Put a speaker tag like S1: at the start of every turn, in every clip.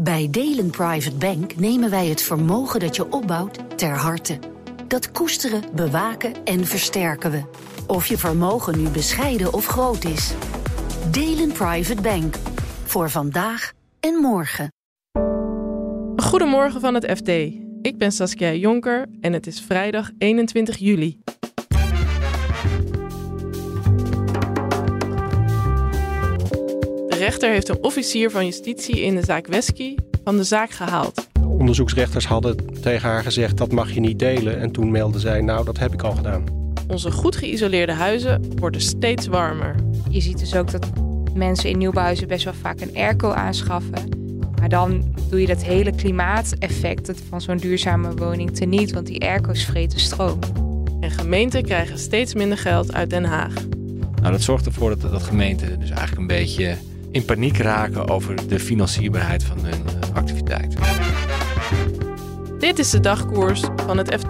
S1: Bij Delen Private Bank nemen wij het vermogen dat je opbouwt ter harte. Dat koesteren, bewaken en versterken we. Of je vermogen nu bescheiden of groot is. Delen Private Bank. Voor vandaag en morgen.
S2: Goedemorgen van het FD. Ik ben Saskia Jonker en het is vrijdag 21 juli. Rechter heeft een officier van justitie in de zaak Wesky van de zaak gehaald.
S3: Onderzoeksrechters hadden tegen haar gezegd dat mag je niet delen. En toen meldde zij, nou dat heb ik al gedaan.
S2: Onze goed geïsoleerde huizen worden steeds warmer.
S4: Je ziet dus ook dat mensen in nieuwbouwhuizen best wel vaak een airco aanschaffen. Maar dan doe je dat hele klimaateffect van zo'n duurzame woning teniet, want die airco's vreten stroom.
S2: En gemeenten krijgen steeds minder geld uit Den Haag.
S5: Nou, dat zorgt ervoor dat, dat gemeenten dus eigenlijk een beetje in paniek raken over de financierbaarheid van hun eh, activiteit.
S2: Dit is de dagkoers van het FD.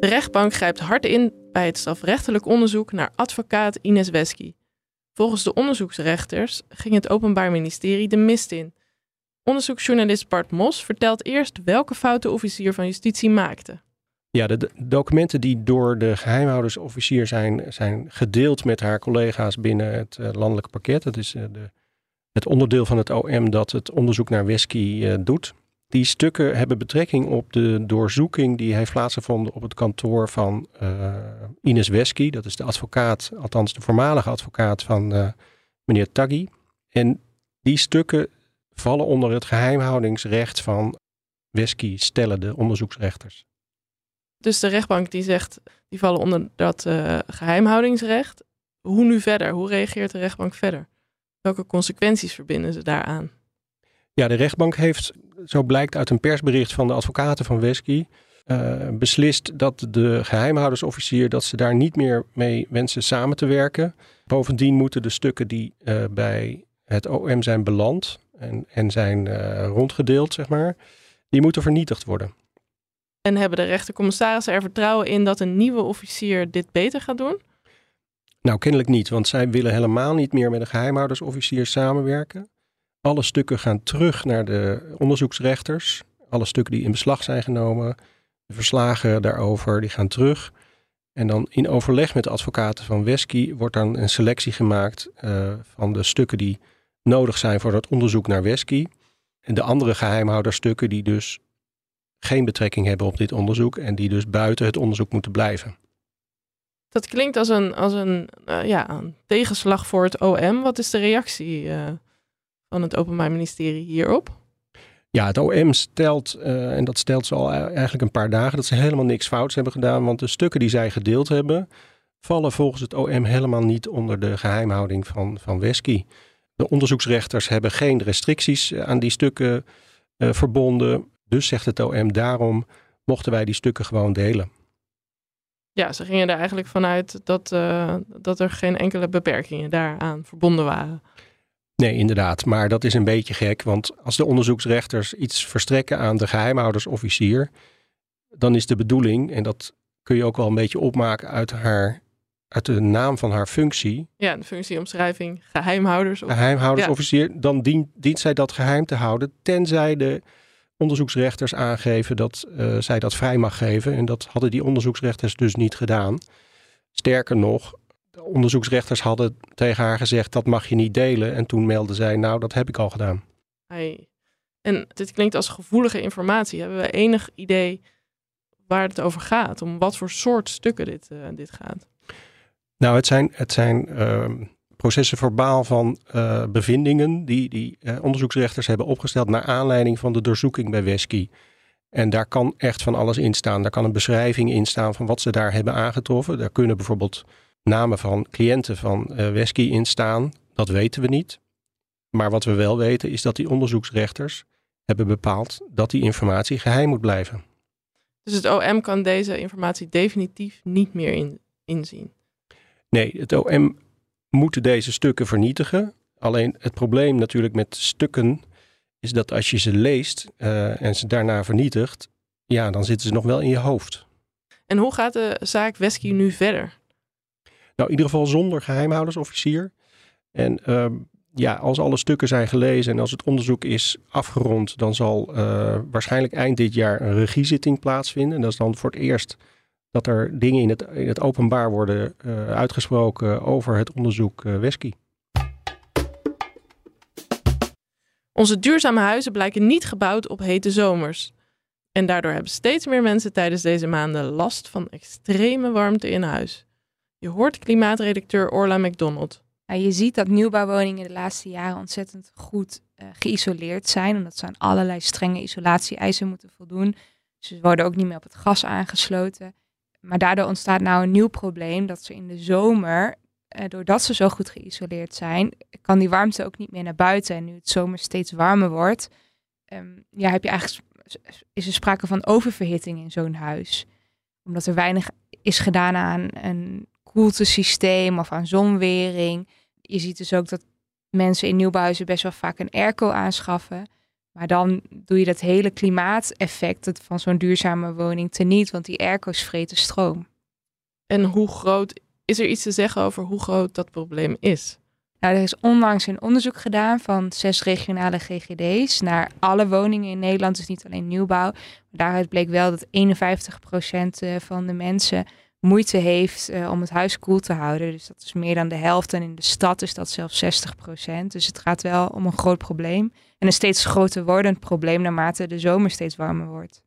S2: De rechtbank grijpt hard in bij het strafrechtelijk onderzoek naar advocaat Ines Wesky. Volgens de onderzoeksrechters ging het Openbaar Ministerie de mist in. Onderzoeksjournalist Bart Mos vertelt eerst welke fouten officier van justitie maakte.
S3: Ja, de, documenten die door de geheimhoudersofficier zijn, zijn gedeeld met haar collega's binnen het uh, landelijke pakket. Dat is uh, de, het onderdeel van het OM dat het onderzoek naar Wesky uh, doet. Die stukken hebben betrekking op de doorzoeking die heeft plaatsgevonden op het kantoor van Ines Wesky. Dat is de advocaat, althans de voormalige advocaat van meneer Taggi. En die stukken vallen onder het geheimhoudingsrecht van Wesky, stellen de onderzoeksrechters.
S2: Dus de rechtbank die zegt, die vallen onder dat uh, geheimhoudingsrecht. Hoe nu verder? Hoe reageert de rechtbank verder? Welke consequenties verbinden ze daaraan?
S3: Ja, de rechtbank heeft, zo blijkt uit een persbericht van de advocaten van Wesky, uh, beslist dat de geheimhoudersofficier dat ze daar niet meer mee wensen samen te werken. Bovendien moeten de stukken die uh, bij het OM zijn beland en, en zijn rondgedeeld, zeg maar, die moeten vernietigd worden.
S2: En hebben de rechtercommissarissen er vertrouwen in dat een nieuwe officier dit beter gaat doen?
S3: Nou, kennelijk niet, want zij willen helemaal niet meer met een geheimhoudersofficier samenwerken. Alle stukken gaan terug naar de onderzoeksrechters. Alle stukken die in beslag zijn genomen, de verslagen daarover, die gaan terug. En dan in overleg met de advocaten van Wesky wordt dan een selectie gemaakt uh, van de stukken die nodig zijn voor het onderzoek naar Wesky. En de andere geheimhouderstukken die dus geen betrekking hebben op dit onderzoek en die dus buiten het onderzoek moeten blijven.
S2: Dat klinkt als een, als een, uh, ja, een tegenslag voor het OM. Wat is de reactie uh, van het Openbaar Ministerie hierop?
S3: Ja, het OM stelt, uh, en dat stelt ze al eigenlijk een paar dagen, dat ze helemaal niks fouts hebben gedaan. Want de stukken die zij gedeeld hebben, vallen volgens het OM helemaal niet onder de geheimhouding van, van Wesky. De onderzoeksrechters hebben geen restricties aan die stukken verbonden. Dus zegt het OM, daarom mochten wij die stukken gewoon delen.
S2: Ja, ze gingen er eigenlijk vanuit dat, uh, dat er geen enkele beperkingen daaraan verbonden waren.
S3: Nee, inderdaad. Maar dat is een beetje gek, want als de onderzoeksrechters iets verstrekken aan de geheimhoudersofficier, dan is de bedoeling, en dat kun je ook wel een beetje opmaken uit haar uit de naam van haar functie.
S2: Ja, de functieomschrijving geheimhouders.
S3: Geheimhoudersofficier, ja. dan dient, dient zij dat geheim te houden, tenzij de onderzoeksrechters aangeven dat uh, zij dat vrij mag geven. En dat hadden die onderzoeksrechters dus niet gedaan. Sterker nog, de onderzoeksrechters hadden tegen haar gezegd dat mag je niet delen. En toen meldde zij, nou dat heb ik al gedaan.
S2: Hey. En dit klinkt als gevoelige informatie. Hebben we enig idee waar het over gaat? Om wat voor soort stukken dit, uh, dit gaat?
S3: Nou, het zijn, het zijn uh, processen verbaal van uh, bevindingen die, die uh, onderzoeksrechters hebben opgesteld naar aanleiding van de doorzoeking bij Wesky. En daar kan echt van alles in staan. Daar kan een beschrijving in staan van wat ze daar hebben aangetroffen. Daar kunnen bijvoorbeeld namen van cliënten van uh, Wesky in staan. Dat weten we niet. Maar wat we wel weten is dat die onderzoeksrechters hebben bepaald dat die informatie geheim moet blijven.
S2: Dus het OM kan deze informatie definitief niet meer in, inzien?
S3: Nee, het OM moeten deze stukken vernietigen. Alleen het probleem natuurlijk met stukken is dat als je ze leest uh, en ze daarna vernietigt, ja, dan zitten ze nog wel in je hoofd.
S2: En hoe gaat de zaak Wesky nu verder?
S3: Nou, in ieder geval zonder geheimhoudersofficier. En uh, ja, als alle stukken zijn gelezen en als het onderzoek is afgerond, dan zal uh, waarschijnlijk eind dit jaar een regiezitting plaatsvinden. En dat is dan voor het eerst dat er dingen in het, in het openbaar worden uh, uitgesproken over het onderzoek uh, Wesky.
S2: Onze duurzame huizen blijken niet gebouwd op hete zomers. En daardoor hebben steeds meer mensen tijdens deze maanden last van extreme warmte in huis. Je hoort klimaatredacteur Orla McDonald.
S4: Nou, je ziet dat nieuwbouwwoningen de laatste jaren ontzettend goed uh, geïsoleerd zijn, omdat ze aan allerlei strenge isolatie-eisen moeten voldoen. Ze worden ook niet meer op het gas aangesloten. Maar daardoor ontstaat nou een nieuw probleem dat ze in de zomer, eh, doordat ze zo goed geïsoleerd zijn, kan die warmte ook niet meer naar buiten. En nu het zomer steeds warmer wordt, um, ja, heb je eigenlijk, is er sprake van oververhitting in zo'n huis. Omdat er weinig is gedaan aan een koeltesysteem of aan zonwering. Je ziet dus ook dat mensen in nieuwbouwhuizen best wel vaak een airco aanschaffen. Maar dan doe je dat hele klimaateffect van zo'n duurzame woning teniet, want die airco's vreten stroom.
S2: En hoe groot, is er iets te zeggen over hoe groot dat probleem is?
S4: Nou, er is onlangs een onderzoek gedaan van zes regionale GGD's naar alle woningen in Nederland, dus niet alleen nieuwbouw. Daaruit bleek wel dat 51% eh, van de mensen moeite heeft uh, om het huis koel te houden. Dus dat is meer dan de helft. En in de stad is dat zelfs 60 procent. Dus het gaat wel om een groot probleem. En een steeds groter wordend probleem naarmate de zomer steeds warmer wordt.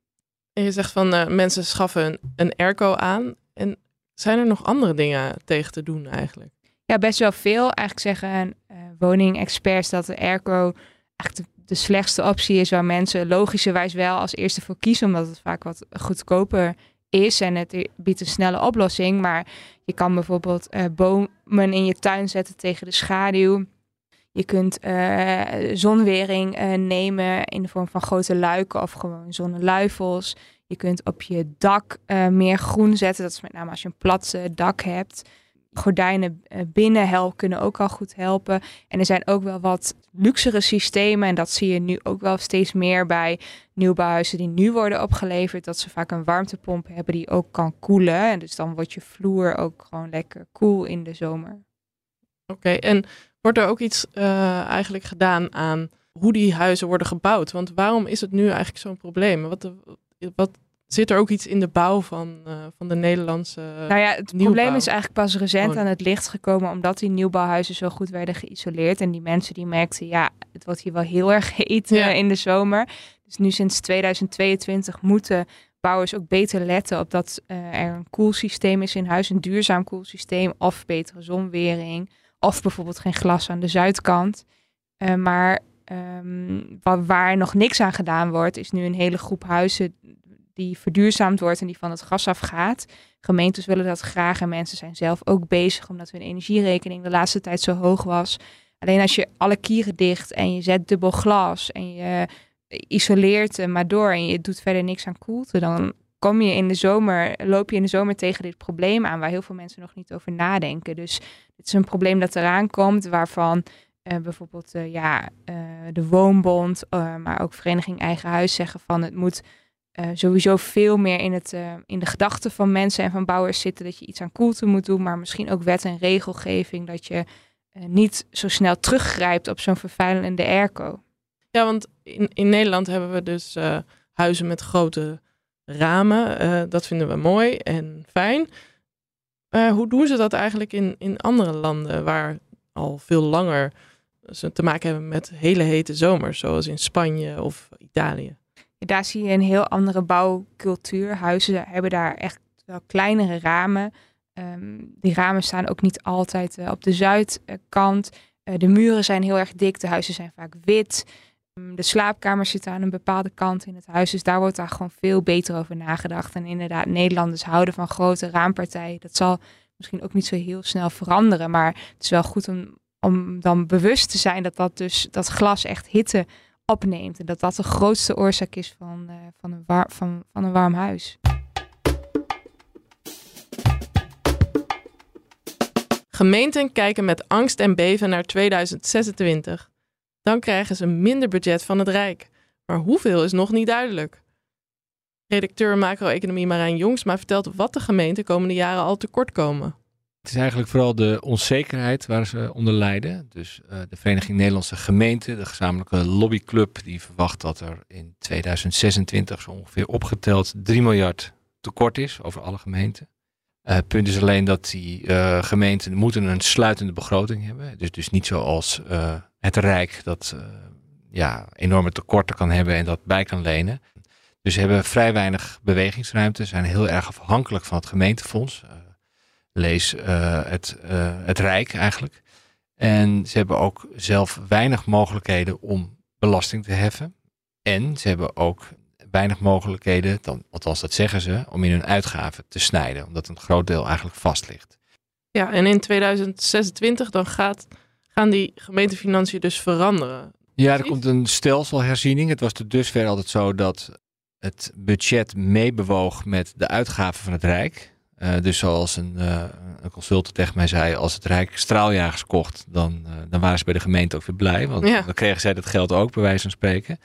S2: En je zegt van uh, mensen schaffen een, een airco aan. En zijn er nog andere dingen tegen te doen eigenlijk?
S4: Ja, best wel veel. Eigenlijk zeggen uh, woningexperts dat de airco eigenlijk de, de, slechtste optie is waar mensen logischerwijs wel als eerste voor kiezen, omdat het vaak wat goedkoper is en het biedt een snelle oplossing. Maar je kan bijvoorbeeld uh, bomen in je tuin zetten tegen de schaduw. Je kunt uh, zonwering uh, nemen in de vorm van grote luiken of gewoon zonneluifels. Je kunt op je dak meer groen zetten. Dat is met name als je een plat dak hebt gordijnen eh, binnen helpen, kunnen ook al goed helpen. En er zijn ook wel wat luxere systemen. En dat zie je nu ook wel steeds meer bij nieuwbouwhuizen die nu worden opgeleverd. Dat ze vaak een warmtepomp hebben die ook kan koelen. En dus dan wordt je vloer ook gewoon lekker koel in de zomer.
S2: Oké, en wordt er ook iets uh, eigenlijk gedaan aan hoe die huizen worden gebouwd? Want waarom is het nu eigenlijk zo'n probleem? Wat, wat Zit er ook iets in de bouw van, uh, van de Nederlandse.
S4: Nou ja, het probleem is eigenlijk pas recent aan het licht gekomen, omdat die nieuwbouwhuizen zo goed werden geïsoleerd. En die mensen die merkten, ja, het wordt hier wel heel erg heet ja. in de zomer. Dus nu sinds 2022 moeten bouwers ook beter letten op dat uh, er een koelsysteem is in huis, een duurzaam koelsysteem, of betere zonwering, of bijvoorbeeld geen glas aan de zuidkant. Uh, maar um, waar, waar, nog niks aan gedaan wordt, is nu een hele groep huizen die verduurzaamd wordt en die van het gas afgaat. Gemeentes willen dat graag en mensen zijn zelf ook bezig omdat hun energierekening de laatste tijd zo hoog was. Alleen als je alle kieren dicht en je zet dubbel glas en je isoleert hem maar door en je doet verder niks aan koelte, dan kom je in de zomer, loop je in de zomer tegen dit probleem aan waar heel veel mensen nog niet over nadenken. Dus het is een probleem dat eraan komt waarvan uh, bijvoorbeeld uh, ja, uh, de Woonbond, maar ook Vereniging Eigen Huis zeggen van het moet uh, sowieso veel meer in, het, uh, in de gedachten van mensen en van bouwers zitten dat je iets aan koelte moet doen, maar misschien ook wet en regelgeving dat je uh, niet zo snel teruggrijpt op zo'n vervuilende airco.
S2: Ja, want in, in Nederland hebben we dus huizen met grote ramen. dat vinden we mooi en fijn. hoe doen ze dat eigenlijk in, in andere landen waar al veel langer ze te maken hebben met hele hete zomers, zoals in Spanje of Italië?
S4: Daar zie je een heel andere bouwcultuur. Huizen hebben daar echt wel kleinere ramen. Um, die ramen staan ook niet altijd uh, op de zuidkant. Uh, de muren zijn heel erg dik, de huizen zijn vaak wit. Um, de slaapkamers zitten aan een bepaalde kant in het huis. Dus daar wordt daar gewoon veel beter over nagedacht. En inderdaad, Nederlanders houden van grote raampartijen. Dat zal misschien ook niet zo heel snel veranderen. Maar het is wel goed om, om dan bewust te zijn dat dat dus dat glas echt hitte opneemt. En dat dat de grootste oorzaak is van, uh, van, een, van, van een warm huis.
S2: Gemeenten kijken met angst en beven naar 2026. Dan krijgen ze minder budget van het Rijk. Maar hoeveel is nog niet duidelijk. Redacteur macro-economie Marijn Jongsma vertelt wat de gemeenten komende jaren al tekort komen.
S5: Het is eigenlijk vooral de onzekerheid waar ze onder lijden. Dus uh, de Vereniging Nederlandse Gemeenten, de gezamenlijke lobbyclub, die verwacht dat er in 2026 zo ongeveer opgeteld 3 miljard tekort is over alle gemeenten. Uh, het punt is alleen dat die uh, gemeenten moeten een sluitende begroting hebben. Dus, dus niet zoals het Rijk dat ja, enorme tekorten kan hebben en dat bij kan lenen. Dus ze hebben vrij weinig bewegingsruimte, zijn heel erg afhankelijk van het gemeentefonds. Lees uh, het, uh, het Rijk eigenlijk. En ze hebben ook zelf weinig mogelijkheden om belasting te heffen. En ze hebben ook weinig mogelijkheden, dan, althans dat zeggen ze, om in hun uitgaven te snijden. Omdat een groot deel eigenlijk vast ligt.
S2: Ja, en in 2026 dan gaat, gaan die gemeentefinanciën dus veranderen.
S5: Ja, er komt een stelselherziening. Het was tot dusver altijd zo dat het budget meebewoog met de uitgaven van het Rijk. Uh, dus zoals een, uh, een consultant tegen mij zei, als het Rijk straaljagers kocht, dan, uh, dan waren ze bij de gemeente ook weer blij. Want ja. dan kregen zij dat geld ook, bij wijze van spreken.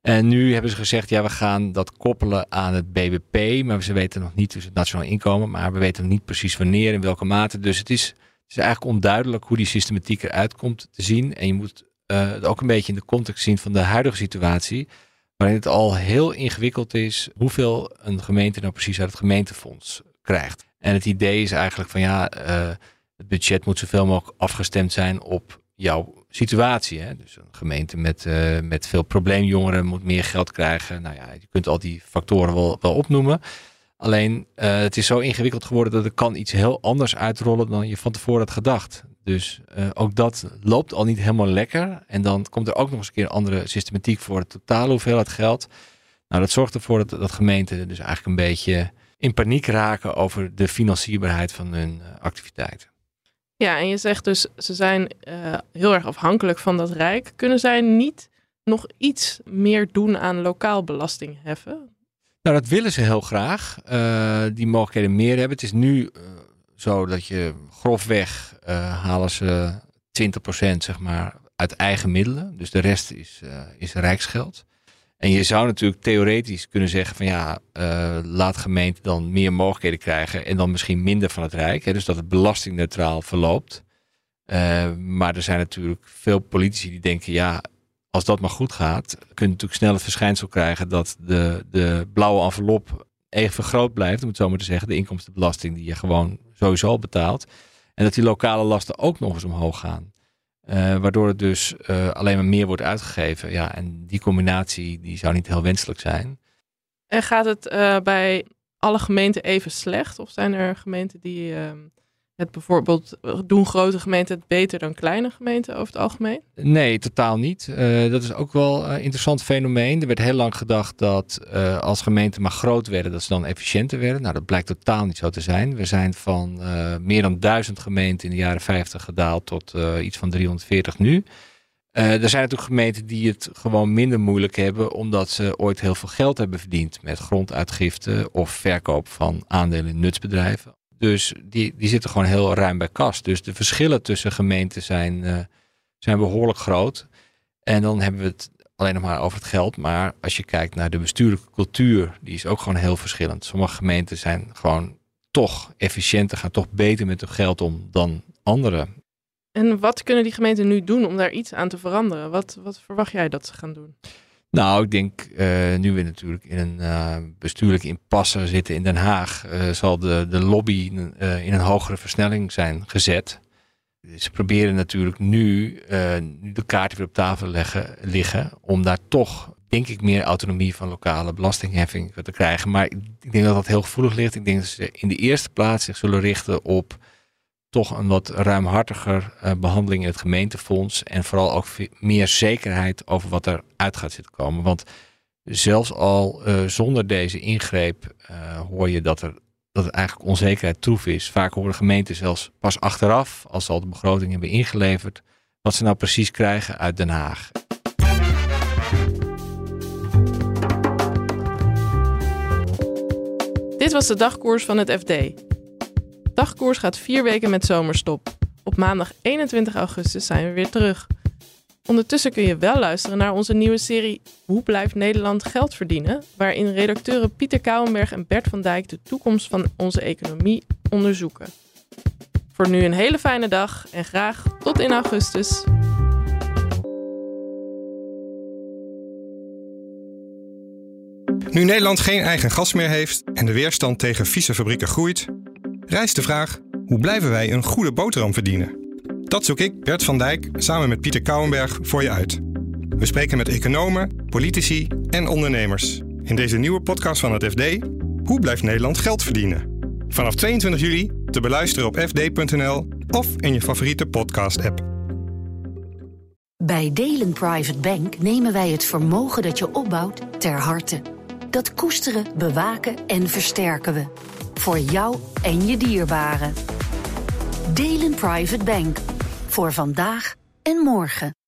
S5: En nu hebben ze gezegd, ja, we gaan dat koppelen aan het BBP. Maar ze weten nog niet dus het nationaal inkomen. Maar we weten nog niet precies wanneer, in welke mate. Dus het is, het is eigenlijk onduidelijk hoe die systematiek eruit komt te zien. En je moet het ook een beetje in de context zien van de huidige situatie waarin het al heel ingewikkeld is hoeveel een gemeente nou precies uit het gemeentefonds krijgt. En het idee is eigenlijk van ja, uh, het budget moet zoveel mogelijk afgestemd zijn op jouw situatie. Hè? Dus een gemeente met, uh, met veel probleemjongeren moet meer geld krijgen. Nou ja, je kunt al die factoren wel, wel opnoemen. Alleen uh, het is zo ingewikkeld geworden dat er kan iets heel anders uitrollen dan je van tevoren had gedacht. Dus ook dat loopt al niet helemaal lekker. En dan komt er ook nog eens een keer een andere systematiek voor de totale hoeveelheid geld. Nou, dat zorgt ervoor dat, dat gemeenten dus eigenlijk een beetje in paniek raken over de financierbaarheid van hun uh, activiteiten.
S2: Ja, en je zegt dus, ze zijn uh, heel erg afhankelijk van dat Rijk. Kunnen zij niet nog iets meer doen aan lokaal belastingheffen?
S5: Nou, dat willen ze heel graag. Uh, die mogelijkheden meer hebben. Het is nu zo dat je grofweg halen ze 20% zeg maar uit eigen middelen. Dus de rest is, is rijksgeld. En je zou natuurlijk theoretisch kunnen zeggen van ja, uh, laat gemeenten dan meer mogelijkheden krijgen en dan misschien minder van het Rijk. Hè, dus dat het belastingneutraal verloopt. maar er zijn natuurlijk veel politici die denken ja, als dat maar goed gaat, kun je natuurlijk snel het verschijnsel krijgen dat de, de blauwe envelop even groot blijft, om het zo maar te zeggen, de inkomstenbelasting die je gewoon sowieso al betaalt. En dat die lokale lasten ook nog eens omhoog gaan. Uh, waardoor het dus uh, alleen maar meer wordt uitgegeven. Ja, en die combinatie die zou niet heel wenselijk zijn.
S2: En gaat het uh, bij alle gemeenten even slecht? Of zijn er gemeenten die ehm, het bijvoorbeeld, doen grote gemeenten het beter dan kleine gemeenten over het algemeen?
S5: Nee, totaal niet. Uh, dat is ook wel een interessant fenomeen. Er werd heel lang gedacht dat als gemeenten maar groot werden, dat ze dan efficiënter werden. Nou, dat blijkt totaal niet zo te zijn. We zijn van meer dan duizend gemeenten in de jaren 50 gedaald tot iets van 340 nu. er zijn natuurlijk gemeenten die het gewoon minder moeilijk hebben, omdat ze ooit heel veel geld hebben verdiend met gronduitgifte of verkoop van aandelen in nutsbedrijven. Dus die, die zitten gewoon heel ruim bij kas. Dus de verschillen tussen gemeenten zijn, uh, zijn behoorlijk groot. En dan hebben we het alleen nog maar over het geld. Maar als je kijkt naar de bestuurlijke cultuur, die is ook gewoon heel verschillend. Sommige gemeenten zijn gewoon toch efficiënter, gaan toch beter met hun geld om dan andere.
S2: En wat kunnen die gemeenten nu doen om daar iets aan te veranderen? Wat, wat verwacht jij dat ze gaan doen?
S5: Nou, ik denk uh, nu we natuurlijk in een uh, bestuurlijke impasse zitten in Den Haag, uh, zal de, de lobby in een hogere versnelling zijn gezet. Ze proberen natuurlijk nu, nu de kaarten weer op tafel leggen, liggen om daar toch, denk ik, meer autonomie van lokale belastingheffing te krijgen. Maar ik denk dat dat heel gevoelig ligt. Ik denk dat ze in de eerste plaats zich zullen richten op toch een wat ruimhartiger uh, behandeling in het gemeentefonds. En vooral ook meer zekerheid over wat er uit gaat zitten komen. Want zelfs al uh, zonder deze ingreep uh, hoor je dat, er, dat het eigenlijk onzekerheid troef is. Vaak horen gemeenten zelfs pas achteraf, als ze al de begroting hebben ingeleverd, wat ze nou precies krijgen uit Den Haag.
S2: Dit was de dagkoers van het FD dagkoers gaat vier weken met zomerstop. Op maandag 21 augustus zijn we weer terug. Ondertussen kun je wel luisteren naar onze nieuwe serie Hoe blijft Nederland geld verdienen? Waarin redacteuren Pieter Kouwenberg en Bert van Dijk de toekomst van onze economie onderzoeken. Voor nu een hele fijne dag en graag tot in augustus.
S6: Nu Nederland geen eigen gas meer heeft en de weerstand tegen vieze fabrieken groeit, rijst de vraag: hoe blijven wij een goede boterham verdienen? Dat zoek ik, Bert van Dijk, samen met Pieter Kouwenberg voor je uit. We spreken met economen, politici en ondernemers. In deze nieuwe podcast van het FD: Hoe blijft Nederland geld verdienen? Vanaf 22 juli te beluisteren op fd.nl of in je favoriete podcast-app.
S1: Bij Delen Private Bank nemen wij het vermogen dat je opbouwt ter harte. Dat koesteren, bewaken en versterken we. Voor jou en je dierbaren. Delen Private Bank. Voor vandaag en morgen.